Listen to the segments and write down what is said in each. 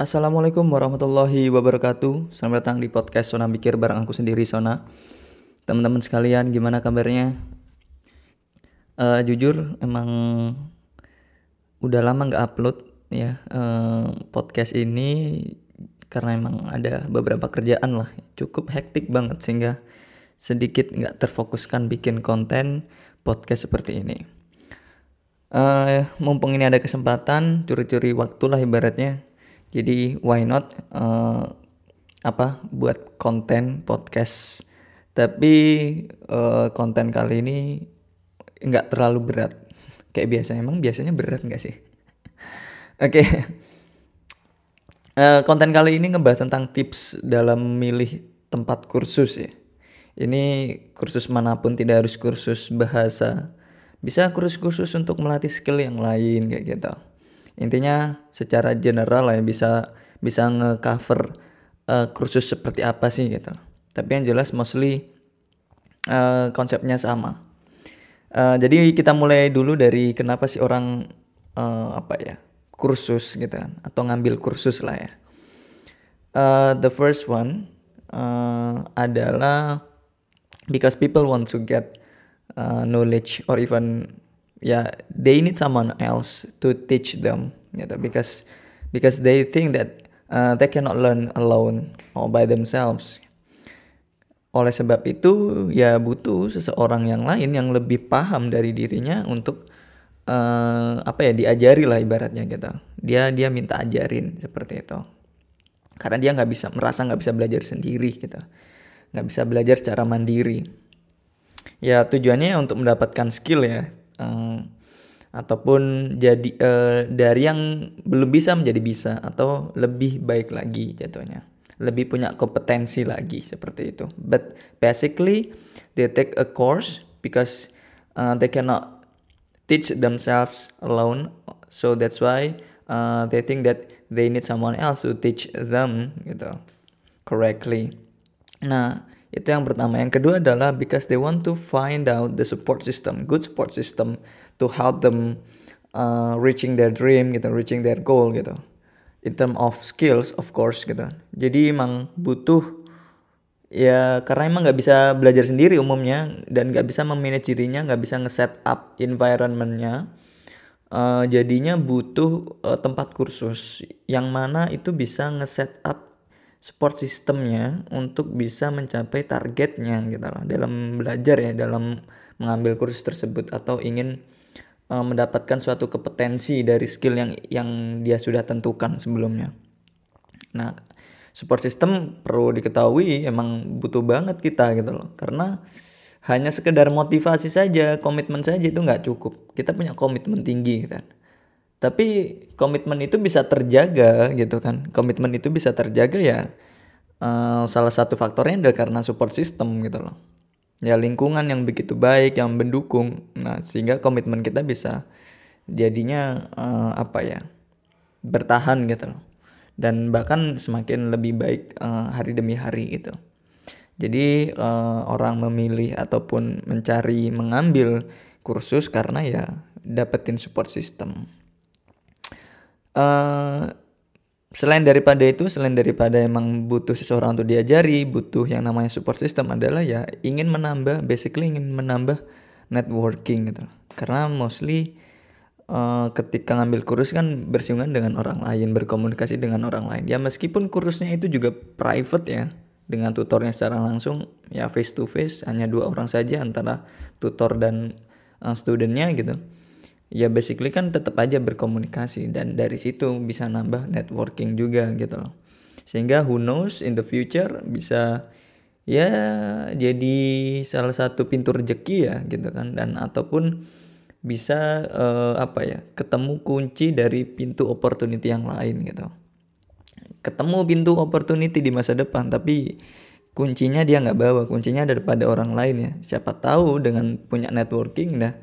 Assalamualaikum warahmatullahi wabarakatuh. Selamat datang di podcast Sona Mikir bareng aku sendiri Sona. Teman-teman sekalian gimana kabarnya? Uh, jujur emang udah lama gak upload ya uh, podcast ini Karena emang ada beberapa kerjaan lah. Cukup hektik banget sehingga sedikit gak terfokuskan bikin konten podcast seperti ini. Uh, Mumpung ini ada kesempatan curi-curi waktu lah ibaratnya jadi why not uh, apa buat konten podcast. Tapi uh, konten kali ini nggak terlalu berat. Kayak biasa emang biasanya berat nggak sih? Oke. okay. Uh, konten kali ini ngebahas tentang tips dalam milih tempat kursus ya. Ini kursus mana pun tidak harus kursus bahasa. Bisa kursus-kursus untuk melatih skill yang lain kayak gitu intinya secara general lah ya bisa bisa ngecover uh, kursus seperti apa sih gitu. Tapi yang jelas mostly uh, konsepnya sama. Uh, jadi kita mulai dulu dari kenapa sih orang uh, apa ya kursus gitu kan atau ngambil kursus lah ya. Uh, the first one uh, adalah because people want to get uh, knowledge or even yeah they need someone else to teach them gitu because because they think that uh, they cannot learn alone or by themselves. Oleh sebab itu ya butuh seseorang yang lain yang lebih paham dari dirinya untuk uh, apa ya diajari lah ibaratnya gitu. Dia dia minta ajarin seperti itu. Karena dia nggak bisa merasa nggak bisa belajar sendiri gitu. Nggak bisa belajar secara mandiri. Ya tujuannya untuk mendapatkan skill ya um, ataupun jadi uh, dari yang belum bisa menjadi bisa atau lebih baik lagi jatuhnya. Lebih punya kompetensi lagi seperti itu. But basically they take a course because uh, they cannot teach themselves alone. So that's why uh, they think that they need someone else to teach them gitu. Correctly. Nah itu yang pertama. Yang kedua adalah because they want to find out the support system, good support system to help them uh, reaching their dream gitu, reaching their goal gitu. In term of skills, of course gitu. Jadi emang butuh ya karena emang nggak bisa belajar sendiri umumnya dan nggak bisa memanage dirinya, nggak bisa nge-set up environmentnya. Uh, jadinya butuh uh, tempat kursus yang mana itu bisa nge-set up support sistemnya untuk bisa mencapai targetnya gitu loh dalam belajar ya dalam mengambil kursus tersebut atau ingin uh, mendapatkan suatu kompetensi dari skill yang yang dia sudah tentukan sebelumnya. Nah, support system perlu diketahui emang butuh banget kita gitu loh karena hanya sekedar motivasi saja, komitmen saja itu nggak cukup. Kita punya komitmen tinggi gitu kan. Tapi komitmen itu bisa terjaga gitu kan. Komitmen itu bisa terjaga ya uh, salah satu faktornya adalah karena support system gitu loh. Ya lingkungan yang begitu baik, yang mendukung. Nah, sehingga komitmen kita bisa jadinya uh, apa ya? bertahan gitu loh. Dan bahkan semakin lebih baik uh, hari demi hari gitu. Jadi uh, orang memilih ataupun mencari mengambil kursus karena ya dapetin support system. Uh, selain daripada itu, selain daripada emang butuh seseorang untuk diajari, butuh yang namanya support system adalah ya ingin menambah, basically ingin menambah networking gitu. Karena mostly uh, ketika ngambil kursus kan bersinggungan dengan orang lain, berkomunikasi dengan orang lain. Ya meskipun kursusnya itu juga private ya, dengan tutornya secara langsung, ya face to face hanya dua orang saja antara tutor dan uh, studentnya gitu ya basically kan tetap aja berkomunikasi dan dari situ bisa nambah networking juga gitu loh. Sehingga who knows in the future bisa ya jadi salah satu pintu rezeki ya gitu kan. Dan ataupun bisa uh, apa ya ketemu kunci dari pintu opportunity yang lain gitu. Ketemu pintu opportunity di masa depan tapi kuncinya dia nggak bawa. Kuncinya ada pada orang lain ya. Siapa tahu dengan punya networking dah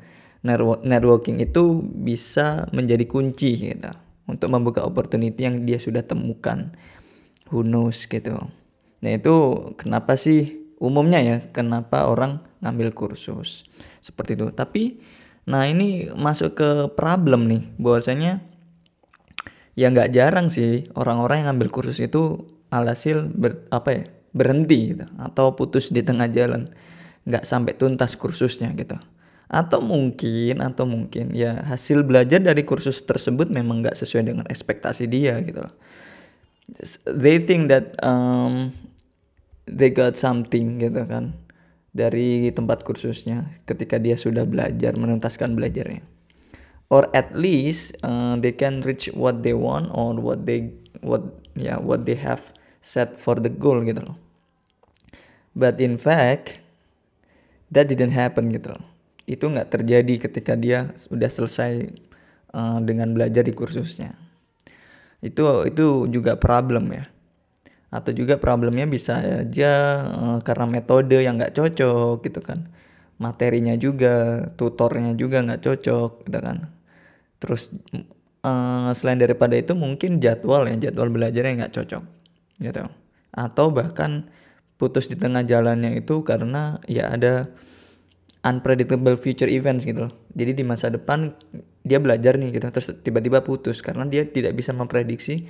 networking itu bisa menjadi kunci gitu untuk membuka opportunity yang dia sudah temukan. Who knows gitu. Nah itu kenapa sih umumnya ya kenapa orang ngambil kursus? Seperti itu. Tapi nah ini masuk ke problem nih. Bahwasanya ya nggak jarang sih orang-orang yang ngambil kursus itu alhasil ber, apa ya berhenti gitu atau putus di tengah jalan. Nggak sampai tuntas kursusnya gitu atau mungkin atau mungkin ya hasil belajar dari kursus tersebut memang nggak sesuai dengan ekspektasi dia gitu loh. They think that um, they got something gitu kan dari tempat kursusnya ketika dia sudah belajar menuntaskan belajarnya. Or at least uh, they can reach what they want or what they what ya yeah, what they have set for the goal gitu loh. But in fact that didn't happen gitu loh itu nggak terjadi ketika dia sudah selesai uh, dengan belajar di kursusnya. Itu itu juga problem ya. Atau juga problemnya bisa aja uh, karena metode yang nggak cocok gitu kan. Materinya juga tutornya juga nggak cocok gitu kan. Terus uh, selain daripada itu mungkin jadwal ya jadwal belajarnya nggak cocok gitu. Atau bahkan putus di tengah jalannya itu karena ya ada unpredictable future events gitu loh. Jadi di masa depan dia belajar nih gitu terus tiba-tiba putus karena dia tidak bisa memprediksi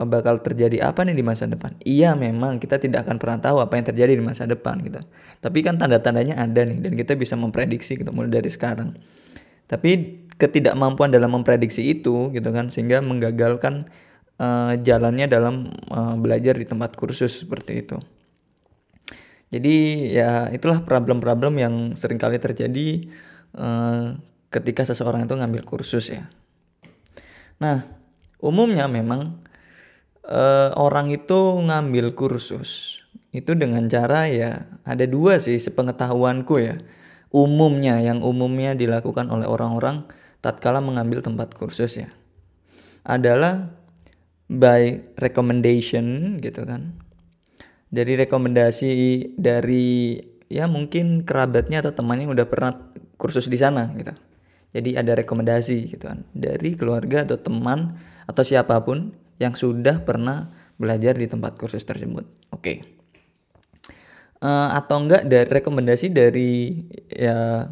oh, bakal terjadi apa nih di masa depan. Iya memang kita tidak akan pernah tahu apa yang terjadi di masa depan gitu. Tapi kan tanda-tandanya ada nih dan kita bisa memprediksi gitu mulai dari sekarang. Tapi ketidakmampuan dalam memprediksi itu gitu kan sehingga menggagalkan uh, jalannya dalam uh, belajar di tempat kursus seperti itu. Jadi ya itulah problem-problem yang sering kali terjadi uh, ketika seseorang itu ngambil kursus ya. Nah, umumnya memang uh, orang itu ngambil kursus itu dengan cara ya ada dua sih sepengetahuanku ya. Umumnya yang umumnya dilakukan oleh orang-orang tatkala mengambil tempat kursus ya. Adalah by recommendation gitu kan dari rekomendasi dari ya mungkin kerabatnya atau temannya udah pernah kursus di sana gitu. Jadi ada rekomendasi gitu kan dari keluarga atau teman atau siapa pun yang sudah pernah belajar di tempat kursus tersebut. Oke. Okay. Uh, eh, atau enggak dari rekomendasi dari ya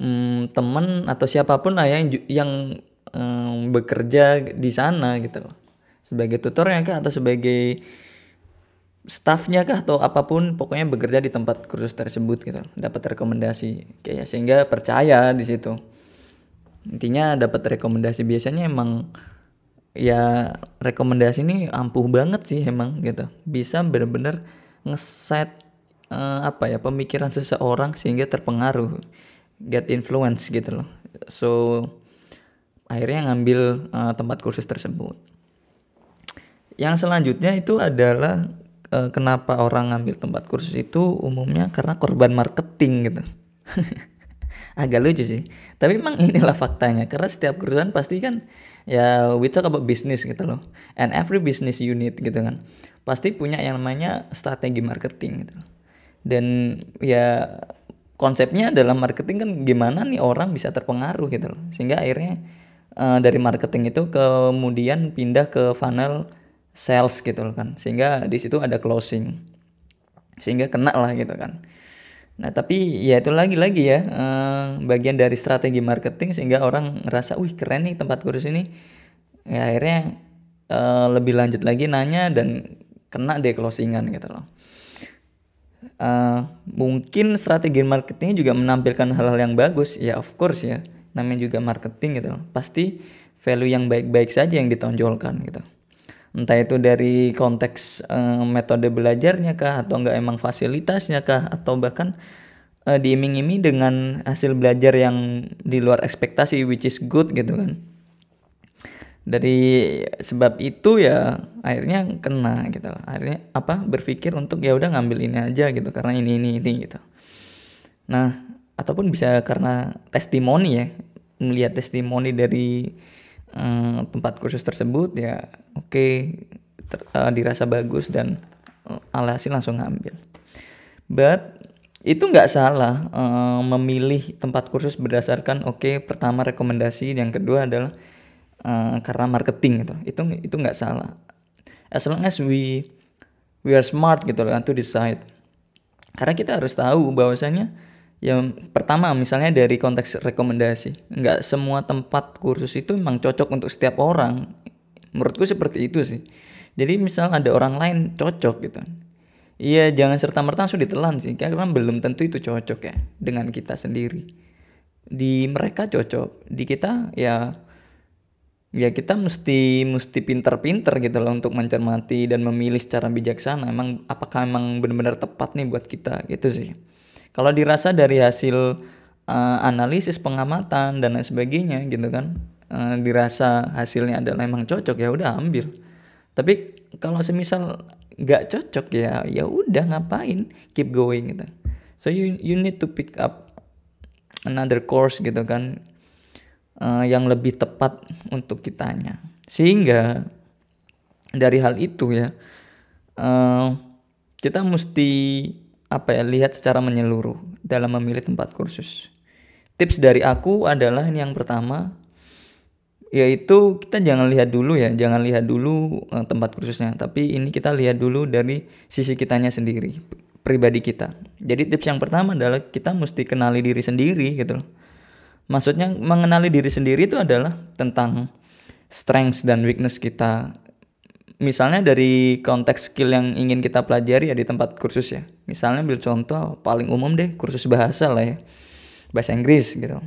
um, teman atau siapa pun lah yang yang um, bekerja di sana gitu loh. Sebagai tutornya kah atau sebagai staffnya kah atau apa pun pokoknya bekerja di tempat kursus tersebut gitu. Dapat rekomendasi kayak sehingga percaya di situ. Intinya dapat rekomendasi. Biasanya emang ya rekomendasi ini ampuh banget sih emang gitu. Bisa benar-benar ngeset uh, apa ya pemikiran seseorang sehingga terpengaruh get influence gitu loh. So akhirnya ngambil uh, tempat kursus tersebut. Yang selanjutnya itu adalah uh, kenapa orang ngambil tempat kursus itu umumnya karena korban marketing gitu. Agak lucu sih. Tapi memang inilah faktanya karena setiap kursusan pasti kan ya we talk about business gitu loh. And every business unit gitu kan. Pasti punya yang namanya strategi marketing gitu. Dan ya konsepnya dalam marketing kan gimana nih orang bisa terpengaruh gitu loh. Sehingga akhirnya uh, dari marketing itu kemudian pindah ke funnel sales gitu kan. Sehingga di situ ada closing. Sehingga kena lah gitu kan. Nah tapi ya itu lagi-lagi ya eh, bagian dari strategi marketing sehingga orang ngerasa wih keren nih tempat kursus ini. Ya akhirnya eh, lebih lanjut lagi nanya dan kena deh closingan gitu loh. Uh, mungkin strategi marketingnya juga menampilkan hal-hal yang bagus. Ya of course ya. Namanya juga marketing gitu loh. Pasti value yang baik-baik saja yang ditonjolkan gitu entah itu dari konteks uh, metode belajarnya kah atau enggak emang fasilitasnya kah atau bahkan uh, diiming-iming dengan hasil belajar yang di luar ekspektasi which is good gitu kan. Dari sebab itu ya akhirnya kena gitu lah. Akhirnya apa berpikir untuk ya udah ngambil ini aja gitu karena ini ini ini gitu. Nah ataupun bisa karena testimoni ya melihat testimoni dari um, tempat kursus tersebut ya oke okay, uh, dirasa bagus dan uh, alhasil langsung ngambil. But itu nggak salah uh, memilih tempat kursus berdasarkan oke okay, pertama rekomendasi yang kedua adalah uh, karena marketing gitu. Itu itu nggak salah. As long as we we are smart gitu loh to decide. Karena kita harus tahu bahwasanya yang pertama misalnya dari konteks rekomendasi nggak semua tempat kursus itu memang cocok untuk setiap orang. Menurutku seperti itu sih. Jadi misal ada orang lain cocok gitu. Iya jangan serta merta langsung ditelan sih karena belum tentu itu cocok ya dengan kita sendiri. Di mereka cocok di kita ya ya kita mesti mesti pinter-pinter gitu loh untuk mencermati dan memilih secara bijaksana. Emang apakah emang benar-benar tepat nih buat kita gitu sih kalau dirasa dari hasil uh, analisis pengamatan dan lain sebagainya gitu kan uh, dirasa hasilnya adalah memang cocok ya udah ambil. Tapi kalau semisal nggak cocok ya ya udah ngapain keep going gitu. So you you need to pick up another course gitu kan uh, yang lebih tepat untuk kitanya. Sehingga dari hal itu ya uh, kita mesti apa ya lihat secara menyeluruh dalam memilih tempat kursus. Tips dari aku adalah ini yang pertama yaitu kita jangan lihat dulu ya, jangan lihat dulu uh, tempat kursusnya, tapi ini kita lihat dulu dari sisi kitanya sendiri, pribadi kita. Jadi tips yang pertama adalah kita mesti kenali diri sendiri gitu loh. Maksudnya mengenali diri sendiri itu adalah tentang strengths dan weakness kita, misalnya dari konteks skill yang ingin kita pelajari ya di tempat kursus ya. Misalnya ambil contoh paling umum deh kursus bahasa lah ya. Bahasa Inggris gitu.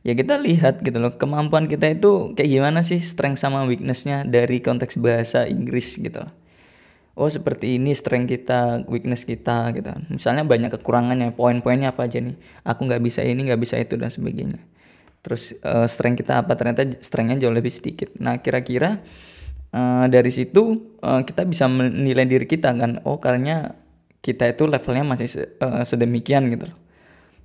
Ya kita lihat gitu loh kemampuan kita itu kayak gimana sih strength sama weaknessnya dari konteks bahasa Inggris gitu loh. Oh seperti ini strength kita, weakness kita gitu. Misalnya banyak kekurangannya, poin-poinnya apa aja nih. Aku nggak bisa ini, nggak bisa itu dan sebagainya. Terus uh, strength kita apa ternyata strengthnya jauh lebih sedikit. Nah kira-kira uh, dari situ uh, kita bisa menilai diri kita kan oh karena kita itu levelnya masih uh, sedemikian gitu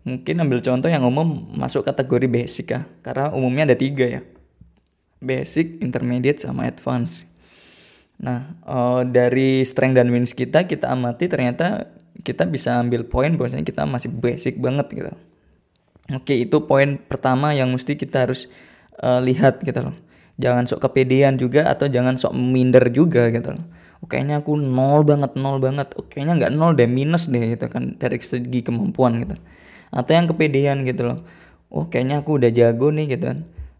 mungkin ambil contoh yang umum masuk kategori basic ya karena umumnya ada tiga ya. Basic intermediate sama advance. Nah uh, dari strength dan wins kita kita amati ternyata kita bisa ambil poin bahwasanya kita masih basic banget gitu. Oke itu poin pertama yang mesti kita harus uh, lihat gitu loh jangan sok kepedean juga atau jangan sok minder juga gitu. Loh oh, kayaknya aku nol banget nol banget. Oh, kayaknya nggak nol deh minus deh gitu kan dari segi kemampuan gitu. Atau yang kepedean gitu loh. Oh kayaknya aku udah jago nih gitu kan.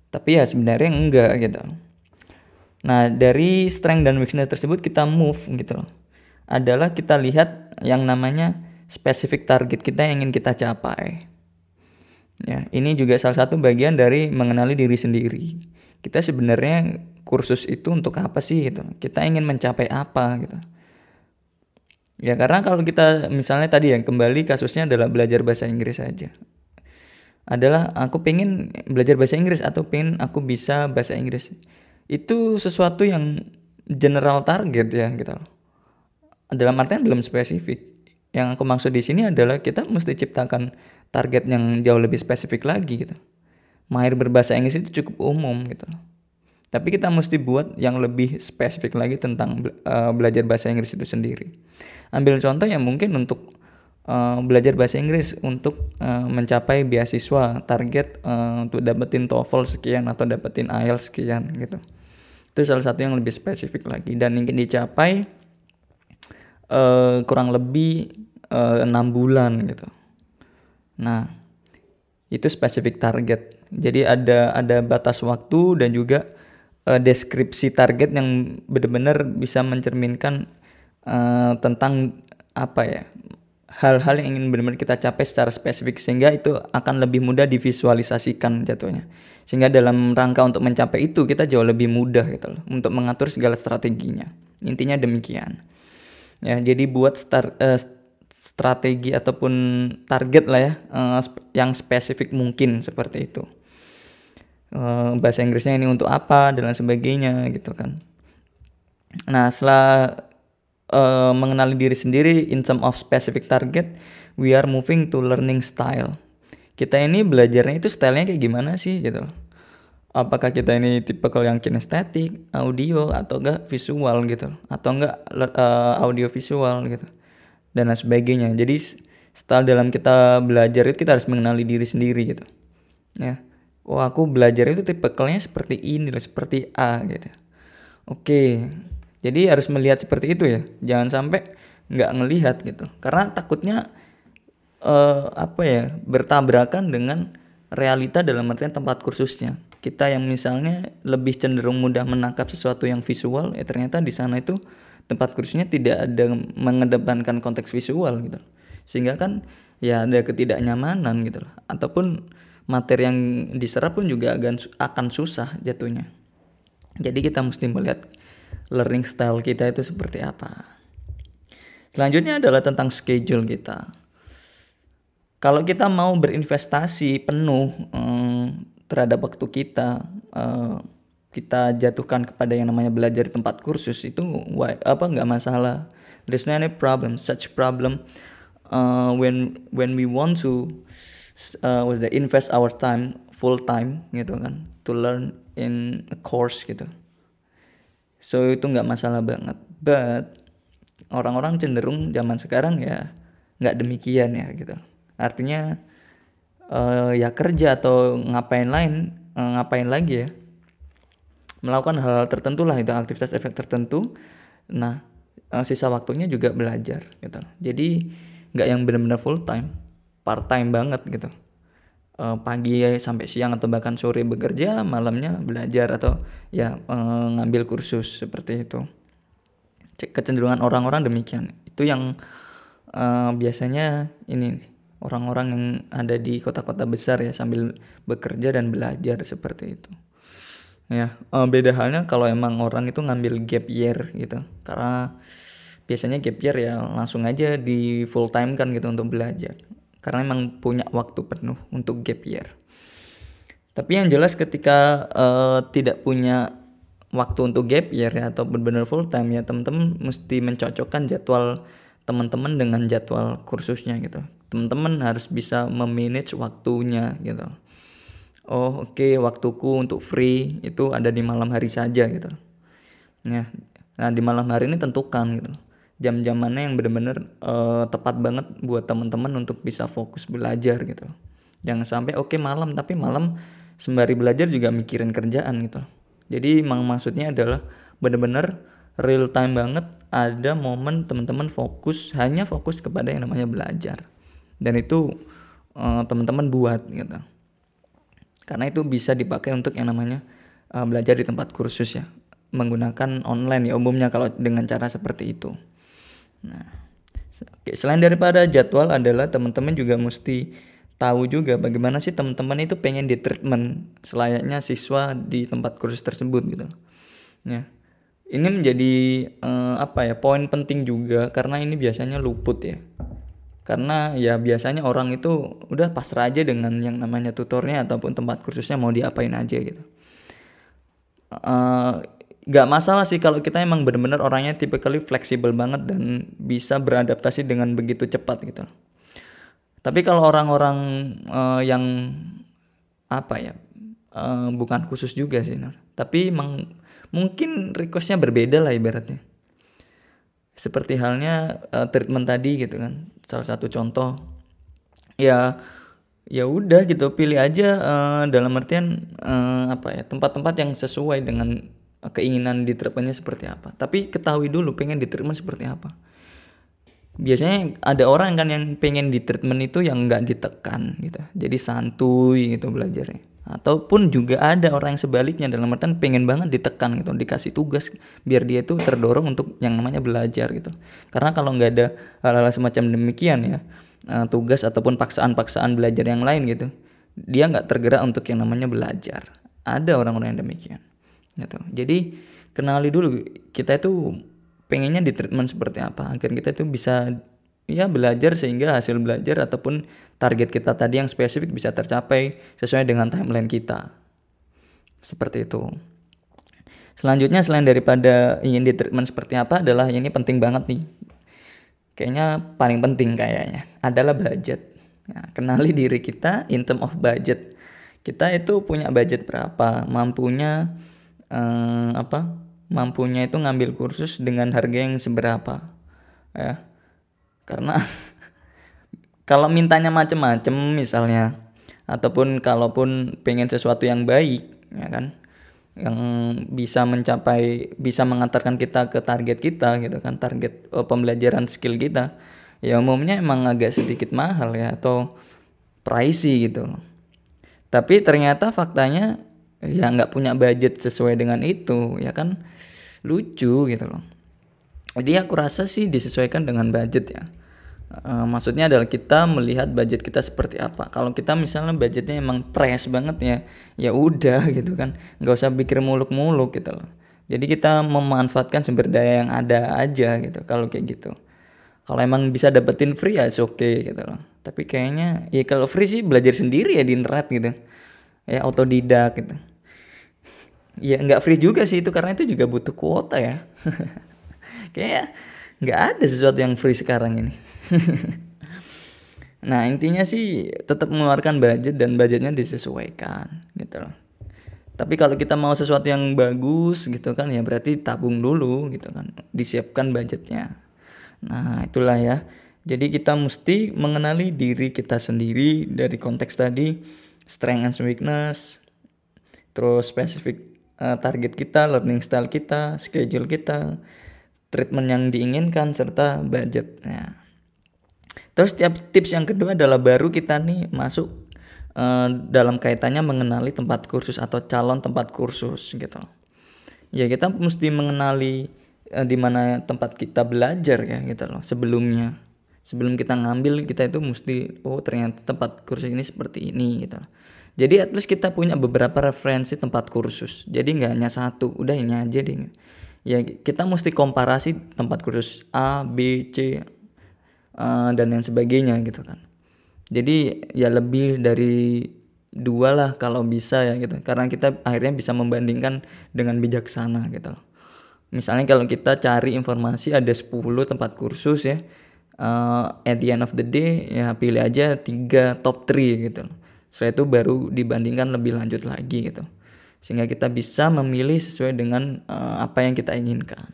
Tapi ya sebenarnya enggak gitu. Nah dari strength dan weakness tersebut kita move gitu loh. Adalah kita lihat yang namanya spesifik target kita yang ingin kita capai. Ya ini juga salah satu bagian dari mengenali diri sendiri kita sebenarnya kursus itu untuk apa sih gitu. Kita ingin mencapai apa gitu. Ya karena kalau kita misalnya tadi yang kembali kasusnya adalah belajar bahasa Inggris saja. Adalah aku pengen belajar bahasa Inggris atau pengen aku bisa bahasa Inggris. Itu sesuatu yang general target ya gitu dalam artian belum spesifik. Yang aku maksud di sini adalah kita mesti ciptakan target yang jauh lebih spesifik lagi gitu mahir berbahasa Inggris itu cukup umum gitu tapi kita mesti buat yang lebih spesifik lagi tentang uh, belajar bahasa Inggris itu sendiri. Ambil contoh yang mungkin untuk uh, belajar bahasa Inggris untuk uh, mencapai beasiswa target uh, untuk dapetin TOEFL sekian atau dapetin IELTS sekian gitu. Itu salah satu yang lebih spesifik lagi dan ingin dicapai uh, kurang lebih enam bulan gitu. Nah, itu spesifik target. Jadi ada ada batas waktu dan juga uh, deskripsi target yang benar-benar bisa mencerminkan uh, tentang apa ya hal-hal yang ingin benar-benar kita capai secara spesifik sehingga itu akan lebih mudah divisualisasikan jatuhnya. Sehingga dalam rangka untuk mencapai itu kita jauh lebih mudah gitu loh untuk mengatur segala strateginya. Intinya demikian. Ya jadi buat start uh, strategi ataupun target lah ya uh, yang spesifik mungkin seperti itu. Uh, bahasa Inggrisnya ini untuk apa dan lain sebagainya gitu kan. Nah setelah uh, mengenali diri sendiri in term of specific target we are moving to learning style. Kita ini belajarnya itu stylenya kayak gimana sih gitu? Apakah kita ini tipe yang kinestetik, audio atau enggak visual gitu? Atau enggak uh, audio visual gitu dan lain sebagainya. Jadi style dalam kita belajar itu kita harus mengenali diri sendiri gitu. Ya. Oh, aku belajar itu tipikalnya seperti ini loh, seperti A gitu. Oke. Jadi harus melihat seperti itu ya. Jangan sampai nggak ngelihat gitu. Karena takutnya uh, apa ya bertabrakan dengan realita dalam artian tempat kursusnya kita yang misalnya lebih cenderung mudah menangkap sesuatu yang visual ya ternyata di sana itu tempat kursusnya tidak ada mengedepankan konteks visual gitu. Sehingga kan ya ada ketidaknyamanan gitu loh. Ataupun materi yang diserap pun juga akan akan susah jatuhnya. Jadi kita mesti melihat learning style kita itu seperti apa. Selanjutnya adalah tentang schedule kita. Kalau kita mau berinvestasi penuh hmm, terhadap waktu kita uh, kita jatuhkan kepada yang namanya belajar di tempat kursus itu why, apa nggak masalah. There's no any problem. Such problem uh, when when we want to uh, was the invest our time full time gitu kan to learn in a course gitu. So itu nggak masalah banget. But orang-orang cenderung zaman sekarang ya nggak demikian ya gitu. Artinya uh, ya kerja atau ngapain lain uh, ngapain lagi ya melakukan hal, -hal tertentu lah itu aktivitas efek tertentu. Nah uh, sisa waktunya juga belajar gitu. Jadi nggak yang benar-benar full time part time banget gitu. Uh, pagi sampai siang atau bahkan sore bekerja malamnya belajar atau ya uh, ngambil kursus seperti itu. Kecenderungan orang-orang demikian. Itu yang uh, biasanya ini orang-orang yang ada di kota-kota besar ya sambil bekerja dan belajar seperti itu ya uh, beda halnya kalau emang orang itu ngambil gap year gitu. Karena biasanya gap year ya langsung aja di full time kan gitu untuk belajar. Karena emang punya waktu penuh untuk gap year. Tapi yang jelas ketika uh, tidak punya waktu untuk gap year ya atau benar-benar full time ya teman-teman mesti mencocokkan jadwal teman-teman dengan jadwal kursusnya gitu. Teman-teman harus bisa memanage waktunya gitu oh oke okay, waktuku untuk free. Itu ada di malam hari saja gitu. Ya. Nah di malam hari ini tentukan gitu. Jam-jam mana yang benar-benar uh, tepat banget buat teman-teman untuk bisa fokus belajar gitu. Jangan sampai oke okay, malam tapi malam sembari belajar juga mikirin kerjaan gitu. Jadi emang maksudnya adalah benar-benar real time banget ada momen teman-teman fokus hanya fokus kepada yang namanya belajar. Dan itu uh, teman-teman buat gitu karena itu bisa dipakai untuk yang namanya uh, belajar di tempat kursus ya. Menggunakan online ya umumnya kalau dengan cara seperti itu. Nah selain daripada jadwal adalah teman-teman juga mesti tahu juga bagaimana sih teman-teman itu pengen di treatment selayaknya siswa di tempat kursus tersebut gitu ya ini menjadi uh, apa ya poin penting juga karena ini biasanya luput ya karena ya biasanya orang itu udah pasrah aja dengan yang namanya tutornya ataupun tempat kursusnya mau diapain aja gitu. Uh, gak masalah sih kalau kita emang bener-bener orangnya typically fleksibel banget dan bisa beradaptasi dengan begitu cepat gitu. Tapi kalau orang-orang uh, yang apa ya uh, bukan khusus juga sih tapi emang mungkin requestnya berbeda lah ibaratnya seperti halnya uh, treatment tadi gitu kan. Salah satu contoh. Ya ya udah gitu pilih aja uh, dalam artian uh, apa ya tempat-tempat yang sesuai dengan keinginan diterapkannya seperti apa. Tapi ketahui dulu pengen diterapkan seperti apa. Biasanya ada orang kan yang pengen di treatment itu yang nggak ditekan gitu. Jadi santuy gitu belajarnya ataupun juga ada orang yang sebaliknya dalam artian pengen banget ditekan gitu dikasih tugas biar dia itu terdorong untuk yang namanya belajar gitu. Karena kalau nggak ada hal-hal semacam demikian ya eh, tugas ataupun paksaan-paksaan belajar yang lain gitu dia nggak tergerak untuk yang namanya belajar. Ada orang-orang yang demikian gitu. Jadi kenali dulu kita itu pengennya di treatment seperti apa agar kita itu bisa ya belajar sehingga hasil belajar ataupun target kita tadi yang spesifik bisa tercapai sesuai dengan timeline kita. Seperti itu. Selanjutnya selain daripada ingin di treatment seperti apa adalah ini penting banget nih. Kayaknya paling penting kayaknya adalah budget. Nah, kenali diri kita in term of budget. Kita itu punya budget berapa, mampunya eh, apa? Mampunya itu ngambil kursus dengan harga yang seberapa. Ya karena kalau mintanya macem-macem misalnya ataupun kalaupun pengen sesuatu yang baik ya kan yang bisa mencapai bisa mengantarkan kita ke target kita gitu kan target oh, pembelajaran skill kita ya umumnya emang agak sedikit mahal ya atau pricey gitu tapi ternyata faktanya ya nggak punya budget sesuai dengan itu ya kan lucu gitu loh. Jadi aku rasa sih disesuaikan dengan budget ya Uh, maksudnya adalah kita melihat budget kita seperti apa. Kalau kita misalnya budgetnya emang press banget ya, ya udah gitu kan, nggak usah pikir muluk-muluk gitu loh. Jadi kita memanfaatkan sumber daya yang ada aja gitu. Kalau kayak gitu, kalau emang bisa dapetin free ya oke okay, gitu loh. Tapi kayaknya ya kalau free sih belajar sendiri ya di internet gitu, ya autodidak gitu. Ya nggak free juga sih itu karena itu juga butuh kuota ya. Kayak nggak ada sesuatu yang free sekarang ini. nah intinya sih tetap mengeluarkan budget dan budgetnya disesuaikan gitu loh. Tapi kalau kita mau sesuatu yang bagus gitu kan ya berarti tabung dulu gitu kan, disiapkan budgetnya. Nah itulah ya. Jadi kita mesti mengenali diri kita sendiri dari konteks tadi, strength and weakness, terus spesifik uh, target kita, learning style kita, schedule kita, treatment yang diinginkan serta budget. Nah, Terus tiap tips yang kedua adalah baru kita nih masuk uh, dalam kaitannya mengenali tempat kursus atau calon tempat kursus gitu. Ya kita mesti mengenali uh, di mana tempat kita belajar ya gitu loh sebelumnya. Sebelum kita ngambil kita itu mesti oh ternyata tempat kursus ini seperti ini gitu loh. Jadi at least kita punya beberapa referensi tempat kursus. Jadi nggak hanya satu, udah ini aja deh. Ya kita mesti komparasi tempat kursus A, B, C, uh, dan yang sebagainya gitu kan. Jadi ya lebih dari dua lah kalau bisa ya gitu. Karena kita akhirnya bisa membandingkan dengan bijaksana gitu loh. Misalnya kalau kita cari informasi ada 10 tempat kursus ya uh, at the end of the day ya pilih aja tiga top 3 gitu loh. Setelah itu baru dibandingkan lebih lanjut lagi gitu sehingga kita bisa memilih sesuai dengan uh, apa yang kita inginkan.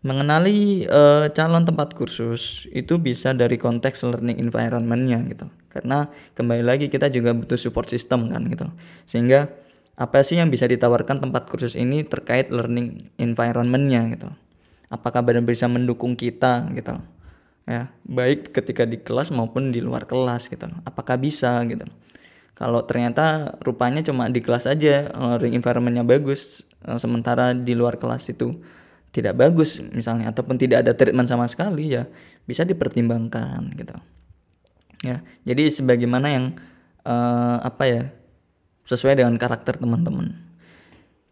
Mengenali uh, calon tempat kursus itu bisa dari konteks learning environmentnya gitu. Karena kembali lagi kita juga butuh support system kan gitu. Sehingga apa sih yang bisa ditawarkan tempat kursus ini terkait learning environmentnya gitu? Apakah benar bisa mendukung kita gitu? Ya baik ketika di kelas maupun di luar kelas gitu. Apakah bisa gitu kalau ternyata rupanya cuma di kelas aja learning environmentnya bagus eh, sementara di luar kelas itu tidak bagus misalnya ataupun tidak ada treatment sama sekali ya bisa dipertimbangkan gitu ya jadi sebagaimana yang uh, apa ya sesuai dengan karakter teman-teman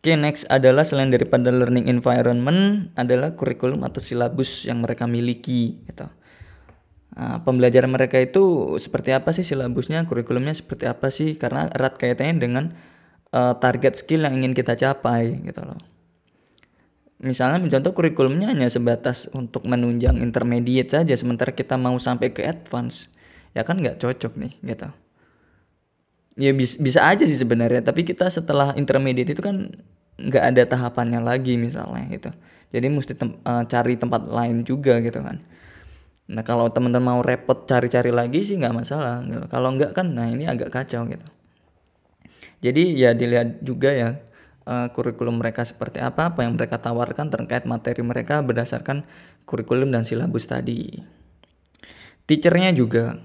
Oke next adalah selain daripada learning environment adalah kurikulum atau silabus yang mereka miliki gitu. Nah, pembelajaran mereka itu seperti apa sih silabusnya, kurikulumnya seperti apa sih? Karena erat kaitannya dengan uh, target skill yang ingin kita capai gitu loh. Misalnya contoh kurikulumnya hanya sebatas untuk menunjang intermediate saja sementara kita mau sampai ke advance ya kan nggak cocok nih gitu. Ya bis, bisa aja sih sebenarnya tapi kita setelah intermediate itu kan nggak ada tahapannya lagi misalnya gitu. Jadi mesti tem uh, cari tempat lain juga gitu kan nah kalau teman-teman mau repot cari-cari lagi sih nggak masalah gitu. kalau nggak kan nah ini agak kacau gitu jadi ya dilihat juga ya uh, kurikulum mereka seperti apa, apa yang mereka tawarkan terkait materi mereka berdasarkan kurikulum dan silabus tadi. Teachernya juga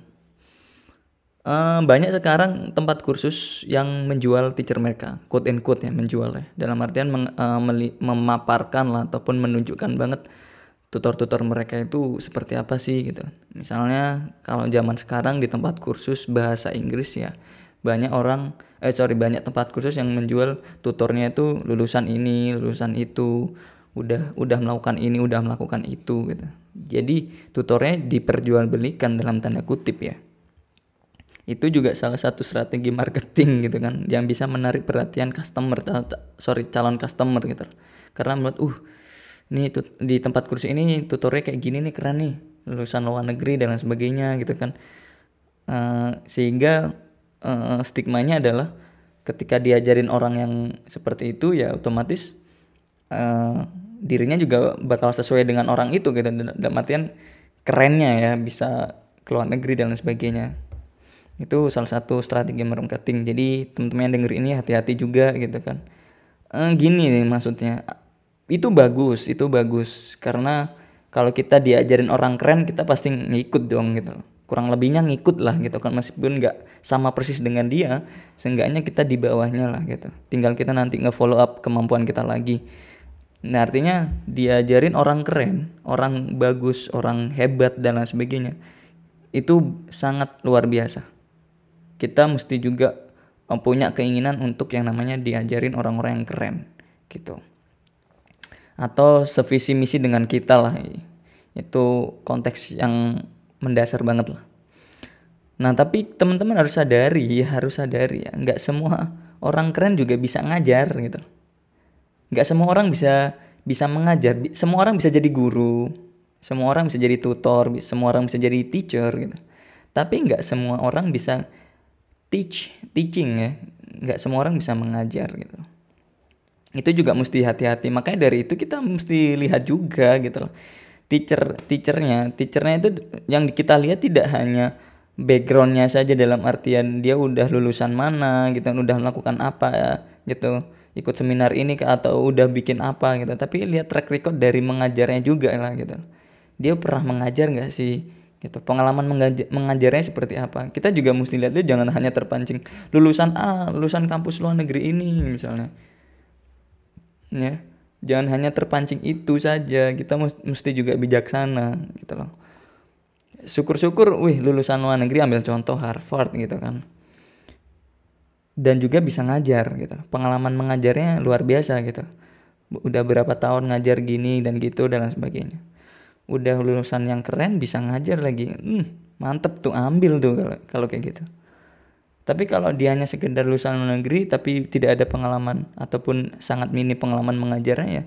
uh, banyak sekarang tempat kursus yang menjual teacher mereka, quote and quote ya menjual ya, dalam artian uh, memaparkan lah ataupun menunjukkan banget tutor-tutor mereka itu seperti apa sih gitu. Misalnya kalau zaman sekarang di tempat kursus bahasa Inggris ya banyak orang eh sorry banyak tempat kursus yang menjual tutornya itu lulusan ini lulusan itu udah udah melakukan ini udah melakukan itu gitu. Jadi tutornya diperjualbelikan dalam tanda kutip ya. Itu juga salah satu strategi marketing gitu kan yang bisa menarik perhatian customer sorry calon customer gitu. Karena menurut uh ini di tempat kursus ini tutornya kayak gini nih keren nih. Lulusan luar negeri dan lain sebagainya gitu kan. Uh, sehingga uh, stigmanya adalah ketika diajarin orang yang seperti itu ya otomatis uh, dirinya juga bakal sesuai dengan orang itu gitu. Dalam artian kerennya ya bisa keluar negeri dan lain sebagainya. Itu salah satu strategi marketing. Jadi teman-teman yang denger ini hati-hati juga gitu kan. Uh, gini nih maksudnya itu bagus itu bagus. Karena kalau kita diajarin orang keren kita pasti ngikut dong gitu. Kurang lebihnya ngikut lah gitu kan. Meskipun nggak sama persis dengan dia seenggaknya kita di bawahnya lah gitu. Tinggal kita nanti nge-follow up kemampuan kita lagi. Nah artinya diajarin orang keren orang bagus orang hebat dan lain sebagainya itu sangat luar biasa. Kita mesti juga punya keinginan untuk yang namanya diajarin orang-orang yang keren gitu atau sevisi misi dengan kita lah. Itu konteks yang mendasar banget lah. Nah tapi teman-teman harus sadari harus sadari ya nggak semua orang keren juga bisa ngajar gitu. Nggak semua orang bisa bisa mengajar. Semua orang bisa jadi guru semua orang bisa jadi tutor semua orang bisa jadi teacher gitu. Tapi nggak semua orang bisa teach teaching ya. Nggak semua orang bisa mengajar gitu itu juga mesti hati-hati. Makanya dari itu kita mesti lihat juga gitu loh. Teacher teachernya. Teachernya itu yang kita lihat tidak hanya backgroundnya saja dalam artian dia udah lulusan mana gitu udah melakukan apa gitu ikut seminar ini atau udah bikin apa gitu. Tapi lihat track record dari mengajarnya juga lah gitu. Dia pernah mengajar nggak sih gitu? Pengalaman mengajar, mengajarnya seperti apa? Kita juga mesti lihat dia jangan hanya terpancing. Lulusan A lulusan kampus luar negeri ini misalnya ya jangan hanya terpancing itu saja. Kita mesti juga bijaksana gitu loh. Syukur-syukur wih lulusan luar negeri ambil contoh Harvard gitu kan. Dan juga bisa ngajar gitu pengalaman mengajarnya luar biasa gitu. Udah berapa tahun ngajar gini dan gitu dan lain sebagainya. Udah lulusan yang keren bisa ngajar lagi. Hmm, mantep tuh ambil tuh kalau, kalau kayak gitu tapi kalau dia hanya sekedar lulusan luar negeri tapi tidak ada pengalaman ataupun sangat mini pengalaman mengajarnya ya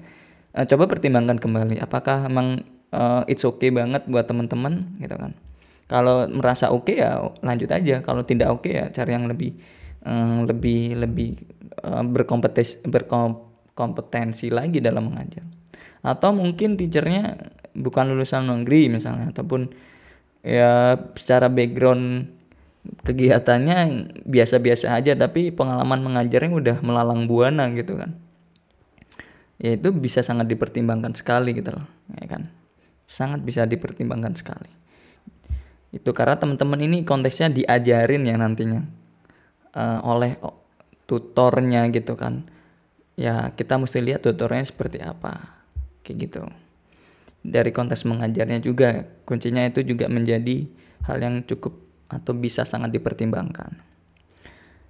uh, coba pertimbangkan kembali apakah emang uh, it's okay banget buat teman-teman gitu kan. Kalau merasa oke okay ya lanjut aja, kalau tidak oke okay ya cari yang lebih um, lebih lebih uh, berkompetensi berkompetensi lagi dalam mengajar. Atau mungkin teachernya bukan lulusan negeri misalnya ataupun ya secara background kegiatannya biasa-biasa aja tapi pengalaman mengajarnya udah melalang buana gitu kan. Ya itu bisa sangat dipertimbangkan sekali gitu loh ya kan. Sangat bisa dipertimbangkan sekali. Itu karena teman-teman ini konteksnya diajarin ya nantinya uh, oleh tutornya gitu kan. Ya kita mesti lihat tutornya seperti apa kayak gitu. Dari konteks mengajarnya juga kuncinya itu juga menjadi hal yang cukup atau bisa sangat dipertimbangkan.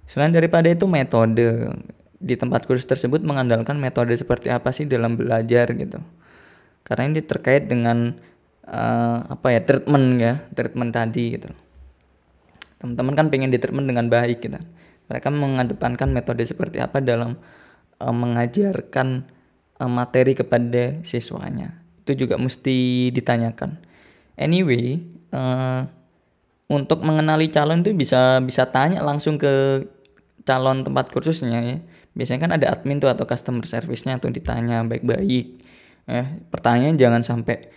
Selain daripada itu metode di tempat kursus tersebut mengandalkan metode seperti apa sih dalam belajar gitu. Karena ini terkait dengan uh, apa ya treatment ya treatment tadi gitu. Teman-teman kan pengen di treatment dengan baik gitu. Mereka mengedepankan metode seperti apa dalam uh, mengajarkan uh, materi kepada siswanya. Itu juga mesti ditanyakan. Anyway, uh, untuk mengenali calon itu bisa bisa tanya langsung ke calon tempat kursusnya ya. Biasanya kan ada admin tuh atau customer service-nya tuh ditanya baik-baik. Eh, pertanyaan jangan sampai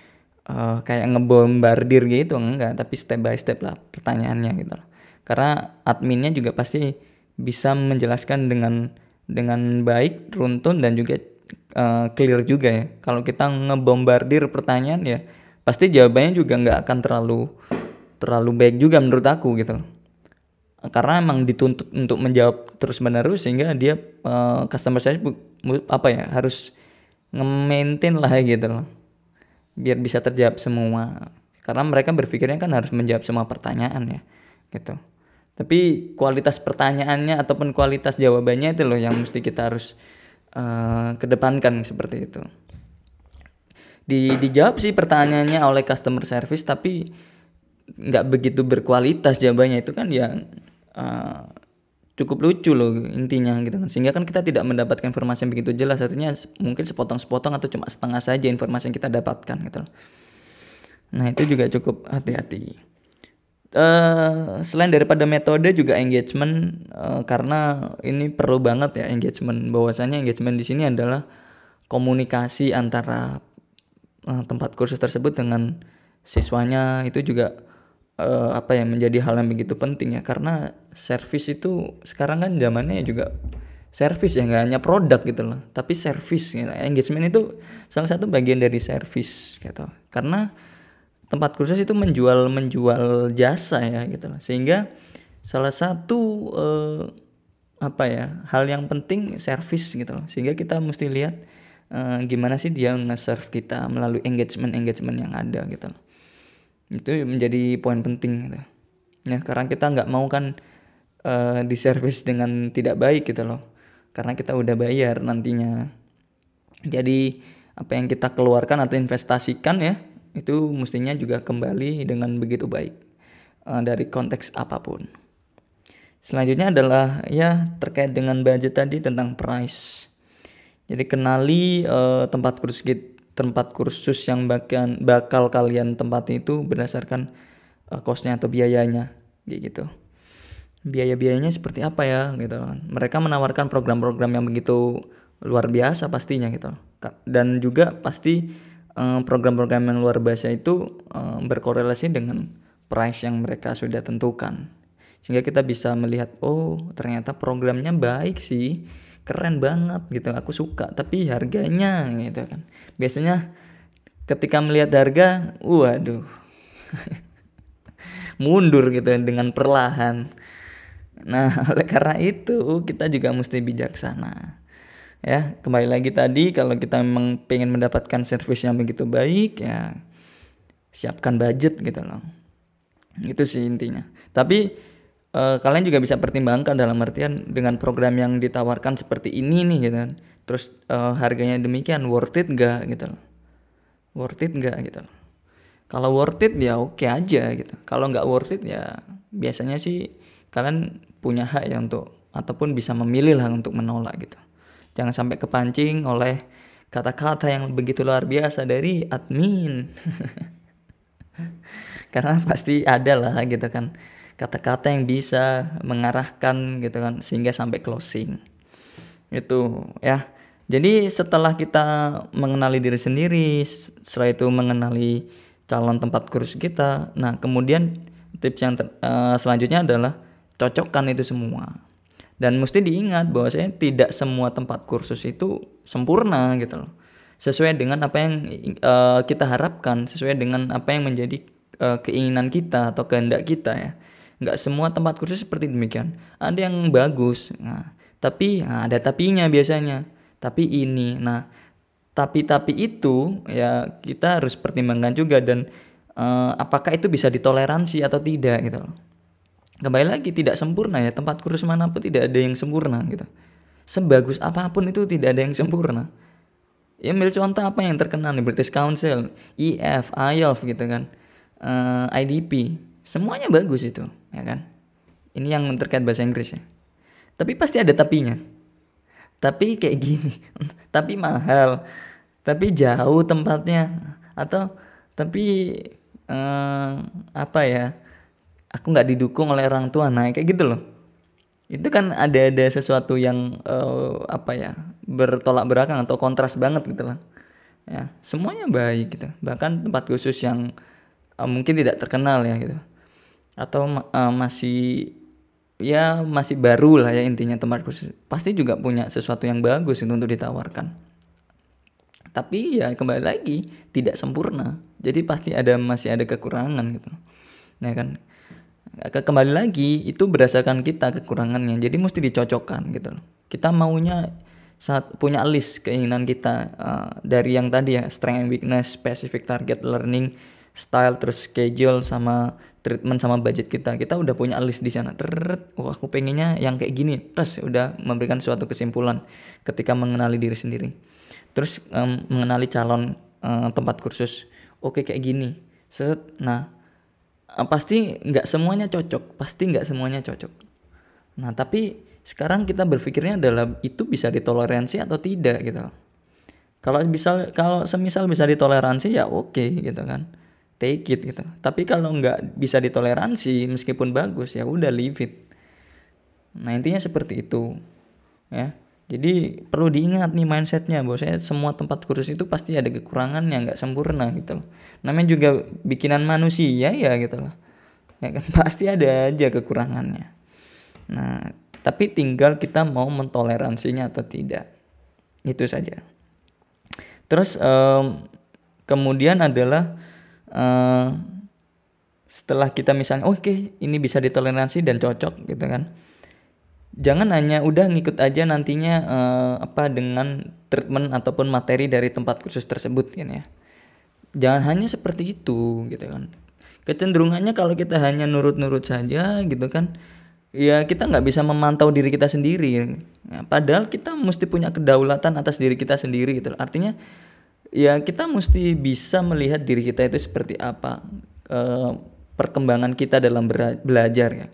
uh, kayak ngebombardir gitu enggak, tapi step by step lah pertanyaannya gitu loh. Karena adminnya juga pasti bisa menjelaskan dengan dengan baik, runtun dan juga uh, clear juga ya. Kalau kita ngebombardir pertanyaan ya pasti jawabannya juga nggak akan terlalu terlalu baik juga menurut aku gitu loh. Karena emang dituntut untuk menjawab terus menerus sehingga dia uh, customer service apa ya harus nge-maintain lah gitu loh. Biar bisa terjawab semua. Karena mereka berpikirnya kan harus menjawab semua pertanyaan ya gitu. Tapi kualitas pertanyaannya ataupun kualitas jawabannya itu loh yang mesti kita harus uh, kedepankan seperti itu. Di dijawab sih pertanyaannya oleh customer service tapi nggak begitu berkualitas jawabannya. Itu kan ya uh, cukup lucu loh intinya gitu kan. Sehingga kan kita tidak mendapatkan informasi yang begitu jelas. Artinya mungkin sepotong-sepotong atau cuma setengah saja informasi yang kita dapatkan gitu loh. nah itu juga cukup hati-hati. Uh, selain daripada metode juga engagement uh, karena ini perlu banget ya engagement. Bahwasanya engagement di sini adalah komunikasi antara uh, tempat kursus tersebut dengan siswanya. Itu juga uh, apa ya menjadi hal yang begitu penting ya. Karena service itu sekarang kan zamannya juga service ya nggak hanya produk gitu loh tapi service gitu. engagement itu salah satu bagian dari service gitu. Karena tempat kursus itu menjual menjual jasa ya gitu loh. Sehingga salah satu uh, apa ya hal yang penting service gitu loh. Sehingga kita mesti lihat uh, gimana sih dia nge-serve kita melalui engagement engagement yang ada gitu loh itu menjadi poin penting gitu. Ya karena kita nggak mau kan uh, di service dengan tidak baik gitu loh. Karena kita udah bayar nantinya. Jadi apa yang kita keluarkan atau investasikan ya itu mestinya juga kembali dengan begitu baik uh, dari konteks apa pun. Selanjutnya adalah ya terkait dengan budget tadi tentang price. Jadi kenali uh, tempat kursus tempat kursus yang bakal bakal kalian tempati itu berdasarkan uh, costnya atau biayanya gitu. Biaya-biayanya seperti apa ya gitu kan mereka menawarkan program-program yang begitu luar biasa pastinya gitu dan juga pasti eh, program-program yang luar biasa itu berkorelasi dengan price yang mereka sudah tentukan. Sehingga kita bisa melihat oh ternyata programnya baik sih keren banget gitu aku suka tapi harganya gitu kan. Biasanya ketika melihat harga waduh mundur gitu dengan perlahan. Nah oleh karena itu kita juga mesti bijaksana ya. Kembali lagi tadi kalau kita memang pengen mendapatkan servis yang begitu baik ya siapkan budget gitu loh. Itu sih intinya. Tapi uh, kalian juga bisa pertimbangkan dalam artian dengan program yang ditawarkan seperti ini nih gitu kan. Terus uh, harganya demikian worth it gak gitu loh. Worth it gak gitu loh. Kalau worth it ya oke okay aja gitu. Kalau nggak worth it ya biasanya sih kalian punya hak ya untuk ataupun bisa memilih lah untuk menolak gitu. Jangan sampai kepancing oleh kata-kata yang begitu luar biasa dari admin. Karena pasti ada lah gitu kan kata-kata yang bisa mengarahkan gitu kan sehingga sampai closing. Itu ya. Jadi setelah kita mengenali diri sendiri setelah itu mengenali calon tempat kursus kita nah kemudian tips yang uh, selanjutnya adalah cocokkan itu semua. Dan mesti diingat bahwa saya tidak semua tempat kursus itu sempurna gitu loh. Sesuai dengan apa yang uh, kita harapkan sesuai dengan apa yang menjadi uh, keinginan kita atau kehendak kita ya nggak semua tempat kursus seperti demikian. Ada yang bagus nah tapi nah, ada tapinya biasanya. Tapi ini nah tapi tapi itu ya kita harus pertimbangkan juga dan uh, apakah itu bisa ditoleransi atau tidak gitu loh. Kembali lagi tidak sempurna ya tempat kursus mana pun tidak ada yang sempurna gitu. Sebagus apa pun itu tidak ada yang sempurna. Ya ambil contoh apa yang terkenal nih British Council, EF, IELTS gitu kan, uh, eh, IDP, semuanya bagus itu ya kan? Ini yang terkait bahasa Inggris ya. Tapi pasti ada tapinya. Tapi kayak gini tapi mahal tapi jauh tempatnya atau tapi eh, apa ya aku nggak didukung oleh orang tua naik kayak gitu loh. Itu kan ada ada sesuatu yang eh, apa ya bertolak belakang atau kontras banget gitu lah. Ya semuanya baik gitu. Bahkan tempat khusus yang eh, mungkin tidak terkenal ya gitu atau uh, masih ya masih baru lah ya intinya tempat khusus pasti juga punya sesuatu yang bagus itu untuk ditawarkan. Tapi ya kembali lagi tidak sempurna. Jadi pasti ada masih ada kekurangan gitu. Nah kan? Kembali lagi itu berdasarkan kita kekurangannya. Jadi mesti dicocokkan gitu loh. Kita maunya saat punya list keinginan kita uh, dari yang tadi ya strength and weakness specific target learning style terus schedule sama treatment sama budget kita. Kita udah punya list di sana. Teret, oh aku pengennya yang kayak gini. Terus udah memberikan suatu kesimpulan ketika mengenali diri sendiri. Terus um, mengenali calon um, tempat kursus. Oke kayak gini. Set nah um, pasti nggak semuanya cocok. Pasti nggak semuanya cocok. Nah tapi sekarang kita berpikirnya adalah itu bisa ditoleransi atau tidak gitu. Kalau misal kalau semisal bisa ditoleransi ya oke okay, gitu kan take it gitu. Tapi kalau nggak bisa ditoleransi meskipun bagus ya udah leave it. Nah intinya seperti itu ya. Jadi perlu diingat nih mindsetnya bahwa saya semua tempat kursus itu pasti ada kekurangan yang nggak sempurna gitu loh. Namanya juga bikinan manusia ya gitu loh. Ya kan pasti ada aja kekurangannya. Nah tapi tinggal kita mau mentoleransinya atau tidak. Itu saja. Terus um, kemudian adalah uh, setelah kita misalnya oke okay, ini bisa ditoleransi dan cocok gitu kan. Jangan hanya udah ngikut aja nantinya uh, apa dengan treatment ataupun materi dari tempat kursus tersebut kan ya. Jangan hanya seperti itu gitu kan. Kecenderungannya kalau kita hanya nurut-nurut saja gitu kan ya kita nggak bisa memantau diri kita sendiri. Ya, padahal kita mesti punya kedaulatan atas diri kita sendiri gitu. Artinya ya kita mesti bisa melihat diri kita itu seperti apa uh, perkembangan kita dalam belajar ya.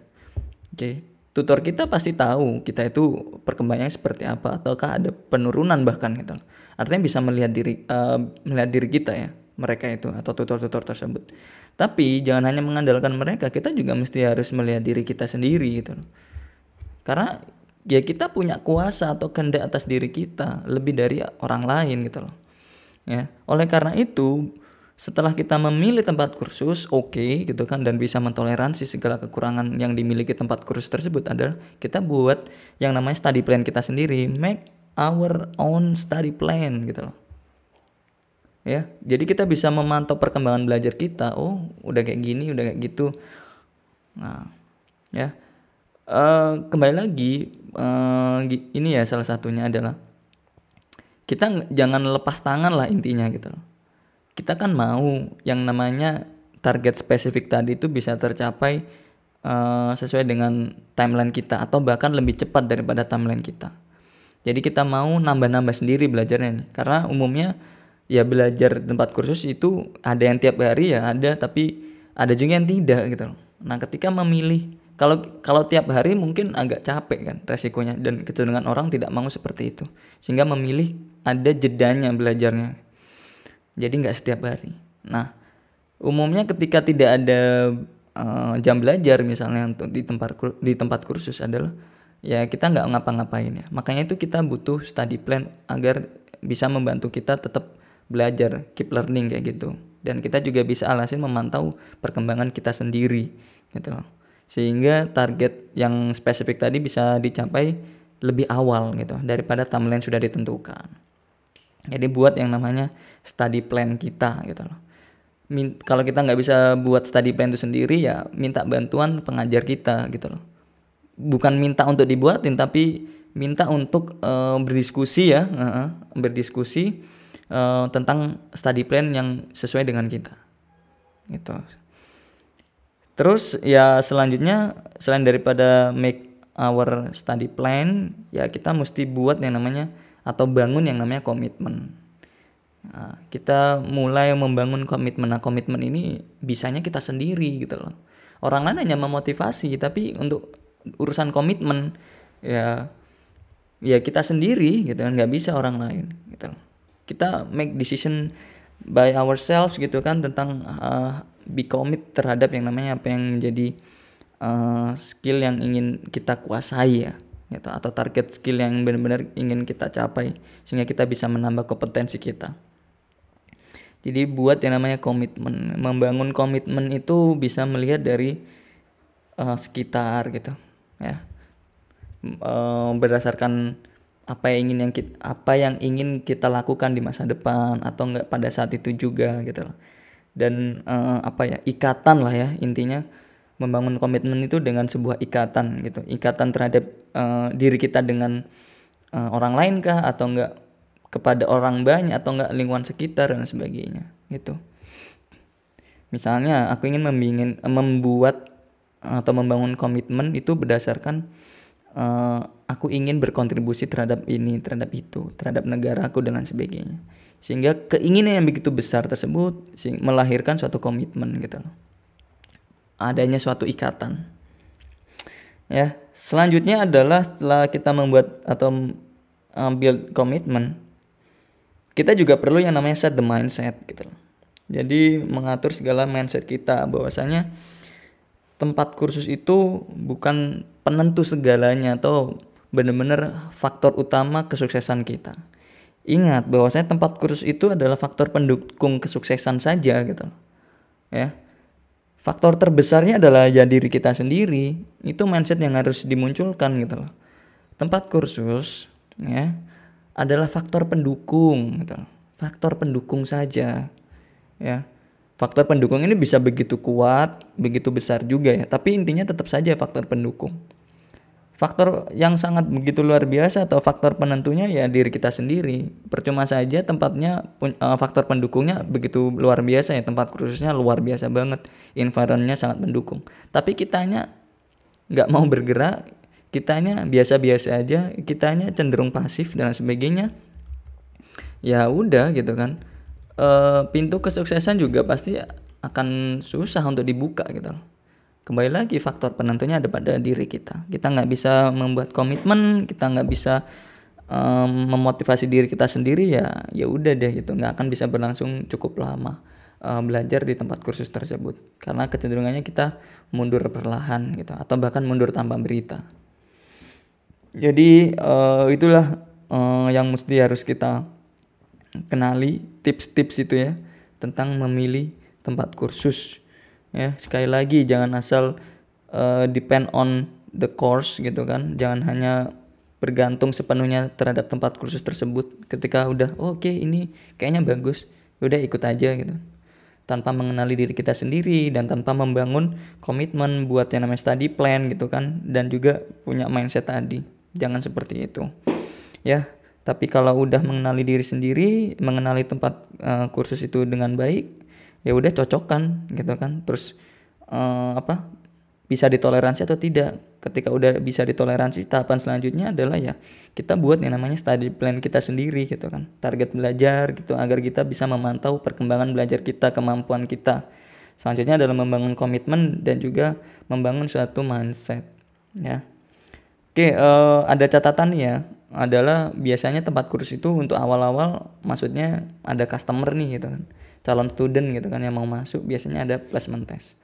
Oke, tutor kita pasti tahu kita itu perkembangannya seperti apa ataukah ada penurunan bahkan gitu. Artinya bisa melihat diri uh, melihat diri kita ya, mereka itu atau tutor-tutor tersebut. Tapi jangan hanya mengandalkan mereka, kita juga mesti harus melihat diri kita sendiri gitu. Karena ya kita punya kuasa atau kehendak atas diri kita lebih dari orang lain gitu loh. Ya, oleh karena itu setelah kita memilih tempat kursus oke okay, gitu kan dan bisa mentoleransi segala kekurangan yang dimiliki tempat kursus tersebut adalah kita buat yang namanya study plan kita sendiri. Make our own study plan gitu loh. Ya. Jadi kita bisa memantau perkembangan belajar kita. Oh udah kayak gini udah kayak gitu. Nah ya. Uh, kembali lagi uh, ini ya salah satunya adalah kita jangan lepas tangan lah intinya gitu loh kita kan mau yang namanya target spesifik tadi itu bisa tercapai uh, sesuai dengan timeline kita atau bahkan lebih cepat daripada timeline kita. Jadi kita mau nambah-nambah sendiri belajarnya nih. Karena umumnya ya belajar tempat kursus itu ada yang tiap hari ya ada tapi ada juga yang tidak gitu loh. Nah, ketika memilih kalau kalau tiap hari mungkin agak capek kan resikonya dan kecenderungan orang tidak mau seperti itu. Sehingga memilih ada jedanya belajarnya. Jadi nggak setiap hari. Nah umumnya ketika tidak ada uh, jam belajar misalnya untuk di tempat di tempat kursus adalah ya kita nggak ngapa-ngapain ya. Makanya itu kita butuh study plan agar bisa membantu kita tetap belajar keep learning kayak gitu. Dan kita juga bisa alasin memantau perkembangan kita sendiri gitu loh. Sehingga target yang spesifik tadi bisa dicapai lebih awal gitu. Daripada timeline sudah ditentukan. Jadi buat yang namanya study plan kita gitu loh. Min kalau kita nggak bisa buat study plan itu sendiri ya minta bantuan pengajar kita gitu loh. Bukan minta untuk dibuatin tapi minta untuk uh, berdiskusi ya, uh, berdiskusi uh, tentang study plan yang sesuai dengan kita. Gitu. Terus ya selanjutnya selain daripada make our study plan ya kita mesti buat yang namanya atau bangun yang namanya komitmen. Nah, kita mulai membangun komitmen. Nah, komitmen ini bisanya kita sendiri gitu loh. Orang lain hanya memotivasi, tapi untuk urusan komitmen ya ya kita sendiri gitu kan, nggak bisa orang lain gitu loh. Kita make decision by ourselves gitu kan tentang uh, be commit terhadap yang namanya apa yang menjadi uh, skill yang ingin kita kuasai ya gitu atau target skill yang benar-benar ingin kita capai sehingga kita bisa menambah kompetensi kita. Jadi buat yang namanya komitmen, membangun komitmen itu bisa melihat dari uh, sekitar gitu, ya. Uh, berdasarkan apa yang ingin yang kita, apa yang ingin kita lakukan di masa depan atau enggak pada saat itu juga gitu loh. Dan uh, apa ya ikatan lah ya intinya membangun komitmen itu dengan sebuah ikatan gitu ikatan terhadap uh, diri kita dengan uh, orang lain kah? Atau enggak kepada orang banyak? Atau enggak lingkungan sekitar dan sebagainya gitu. Misalnya aku ingin membingin, membuat atau membangun komitmen itu berdasarkan uh, aku ingin berkontribusi terhadap ini terhadap itu terhadap negaraku dan sebagainya. Sehingga keinginan yang begitu besar tersebut melahirkan suatu komitmen gitu loh. Adanya suatu ikatan. Ya, selanjutnya adalah setelah kita membuat atau build komitmen, kita juga perlu yang namanya set the mindset gitu Jadi mengatur segala mindset kita bahwasanya tempat kursus itu bukan penentu segalanya atau benar-benar faktor utama kesuksesan kita. Ingat bahwasanya tempat kursus itu adalah faktor pendukung kesuksesan saja gitu. Ya faktor terbesarnya adalah ya diri kita sendiri. Itu mindset yang harus dimunculkan gitu loh. Tempat kursus ya adalah faktor pendukung gitu loh. faktor pendukung saja ya. Faktor pendukung ini bisa begitu kuat begitu besar juga ya. Tapi intinya tetap saja faktor pendukung faktor yang sangat begitu luar biasa atau faktor penentunya ya diri kita sendiri. Percuma saja tempatnya uh, faktor pendukungnya begitu luar biasa ya tempat khususnya luar biasa banget. Environmentnya sangat mendukung. Tapi kitanya nggak mau bergerak kitanya biasa-biasa aja kitanya cenderung pasif dan sebagainya. Ya udah gitu kan. E, pintu kesuksesan juga pasti akan susah untuk dibuka gitu loh kembali lagi faktor penentunya ada pada diri kita. Kita nggak bisa membuat komitmen kita nggak bisa um, memotivasi diri kita sendiri ya ya udah deh gitu. Nggak akan bisa berlangsung cukup lama uh, belajar di tempat kursus tersebut. Karena kecenderungannya kita mundur perlahan gitu atau bahkan mundur tanpa berita. Jadi uh, itulah uh, yang mesti harus kita kenali tips-tips itu ya tentang memilih tempat kursus ya sekali lagi jangan asal uh, depend on the course gitu kan. Jangan hanya bergantung sepenuhnya terhadap tempat kursus tersebut. Ketika udah oh, oke okay, ini kayaknya bagus udah ikut aja gitu. Tanpa mengenali diri kita sendiri dan tanpa membangun komitmen buat yang namanya study plan gitu kan. Dan juga punya mindset tadi. Jangan seperti itu. Ya tapi kalau udah mengenali diri sendiri mengenali tempat uh, kursus itu dengan baik ya udah cocokkan gitu kan. Terus uh, apa bisa ditoleransi atau tidak. Ketika udah bisa ditoleransi tahapan selanjutnya adalah ya kita buat yang namanya study plan kita sendiri gitu kan. Target belajar gitu agar kita bisa memantau perkembangan belajar kita kemampuan kita. Selanjutnya adalah membangun komitmen dan juga membangun suatu mindset ya. Oke uh, ada catatan ya adalah biasanya tempat kursus itu untuk awal-awal maksudnya ada customer nih gitu kan calon student gitu kan yang mau masuk biasanya ada placement test.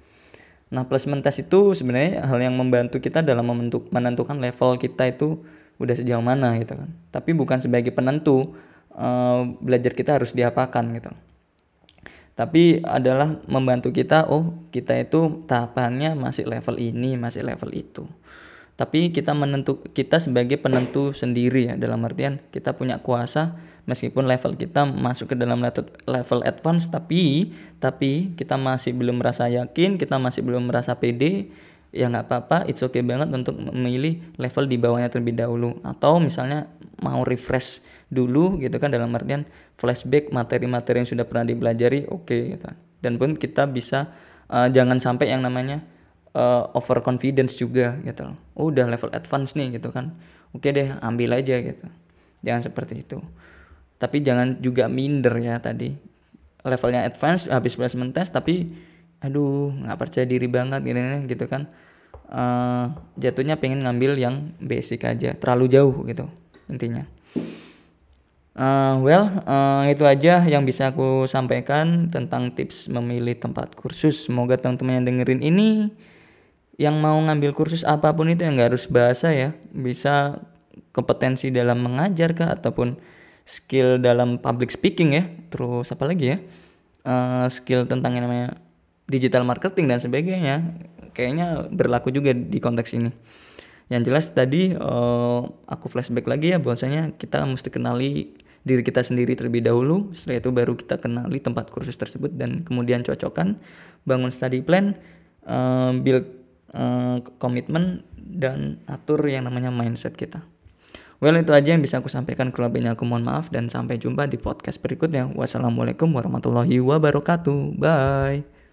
Nah, placement test itu sebenarnya hal yang membantu kita dalam membentuk, menentukan level kita itu udah sejauh mana gitu kan. Tapi bukan sebagai penentu uh, belajar kita harus diapakan gitu. Tapi adalah membantu kita, oh kita itu tahapannya masih level ini, masih level itu tapi kita menentu kita sebagai penentu sendiri ya dalam artian kita punya kuasa meskipun level kita masuk ke dalam level, advance tapi tapi kita masih belum merasa yakin kita masih belum merasa pede ya nggak apa-apa it's okay banget untuk memilih level di bawahnya terlebih dahulu atau misalnya mau refresh dulu gitu kan dalam artian flashback materi-materi yang sudah pernah dipelajari oke okay, gitu. dan pun kita bisa uh, jangan sampai yang namanya uh, over confidence juga gitu loh. Oh, udah level advance nih gitu kan. Oke deh, ambil aja gitu. Jangan seperti itu. Tapi jangan juga minder ya tadi. Levelnya advance habis placement test tapi aduh nggak percaya diri banget gitu, gitu kan. Uh, jatuhnya pengen ngambil yang basic aja, terlalu jauh gitu intinya. Uh, well, uh, itu aja yang bisa aku sampaikan tentang tips memilih tempat kursus. Semoga teman-teman yang dengerin ini yang mau ngambil kursus apa pun itu yang gak harus bahasa ya bisa kompetensi dalam mengajar kah ataupun skill dalam public speaking ya. Terus apa lagi ya? Uh, skill tentang yang namanya digital marketing dan sebagainya. Kayaknya berlaku juga di konteks ini. Yang jelas tadi uh, aku flashback lagi ya bahwasanya kita mesti kenali diri kita sendiri terlebih dahulu. Setelah itu baru kita kenali tempat kursus tersebut dan kemudian cocokkan bangun study plan uh, build komitmen dan atur yang namanya mindset kita. Well itu aja yang bisa aku sampaikan kurang aku mohon maaf dan sampai jumpa di podcast berikutnya. Wassalamualaikum warahmatullahi wabarakatuh. Bye.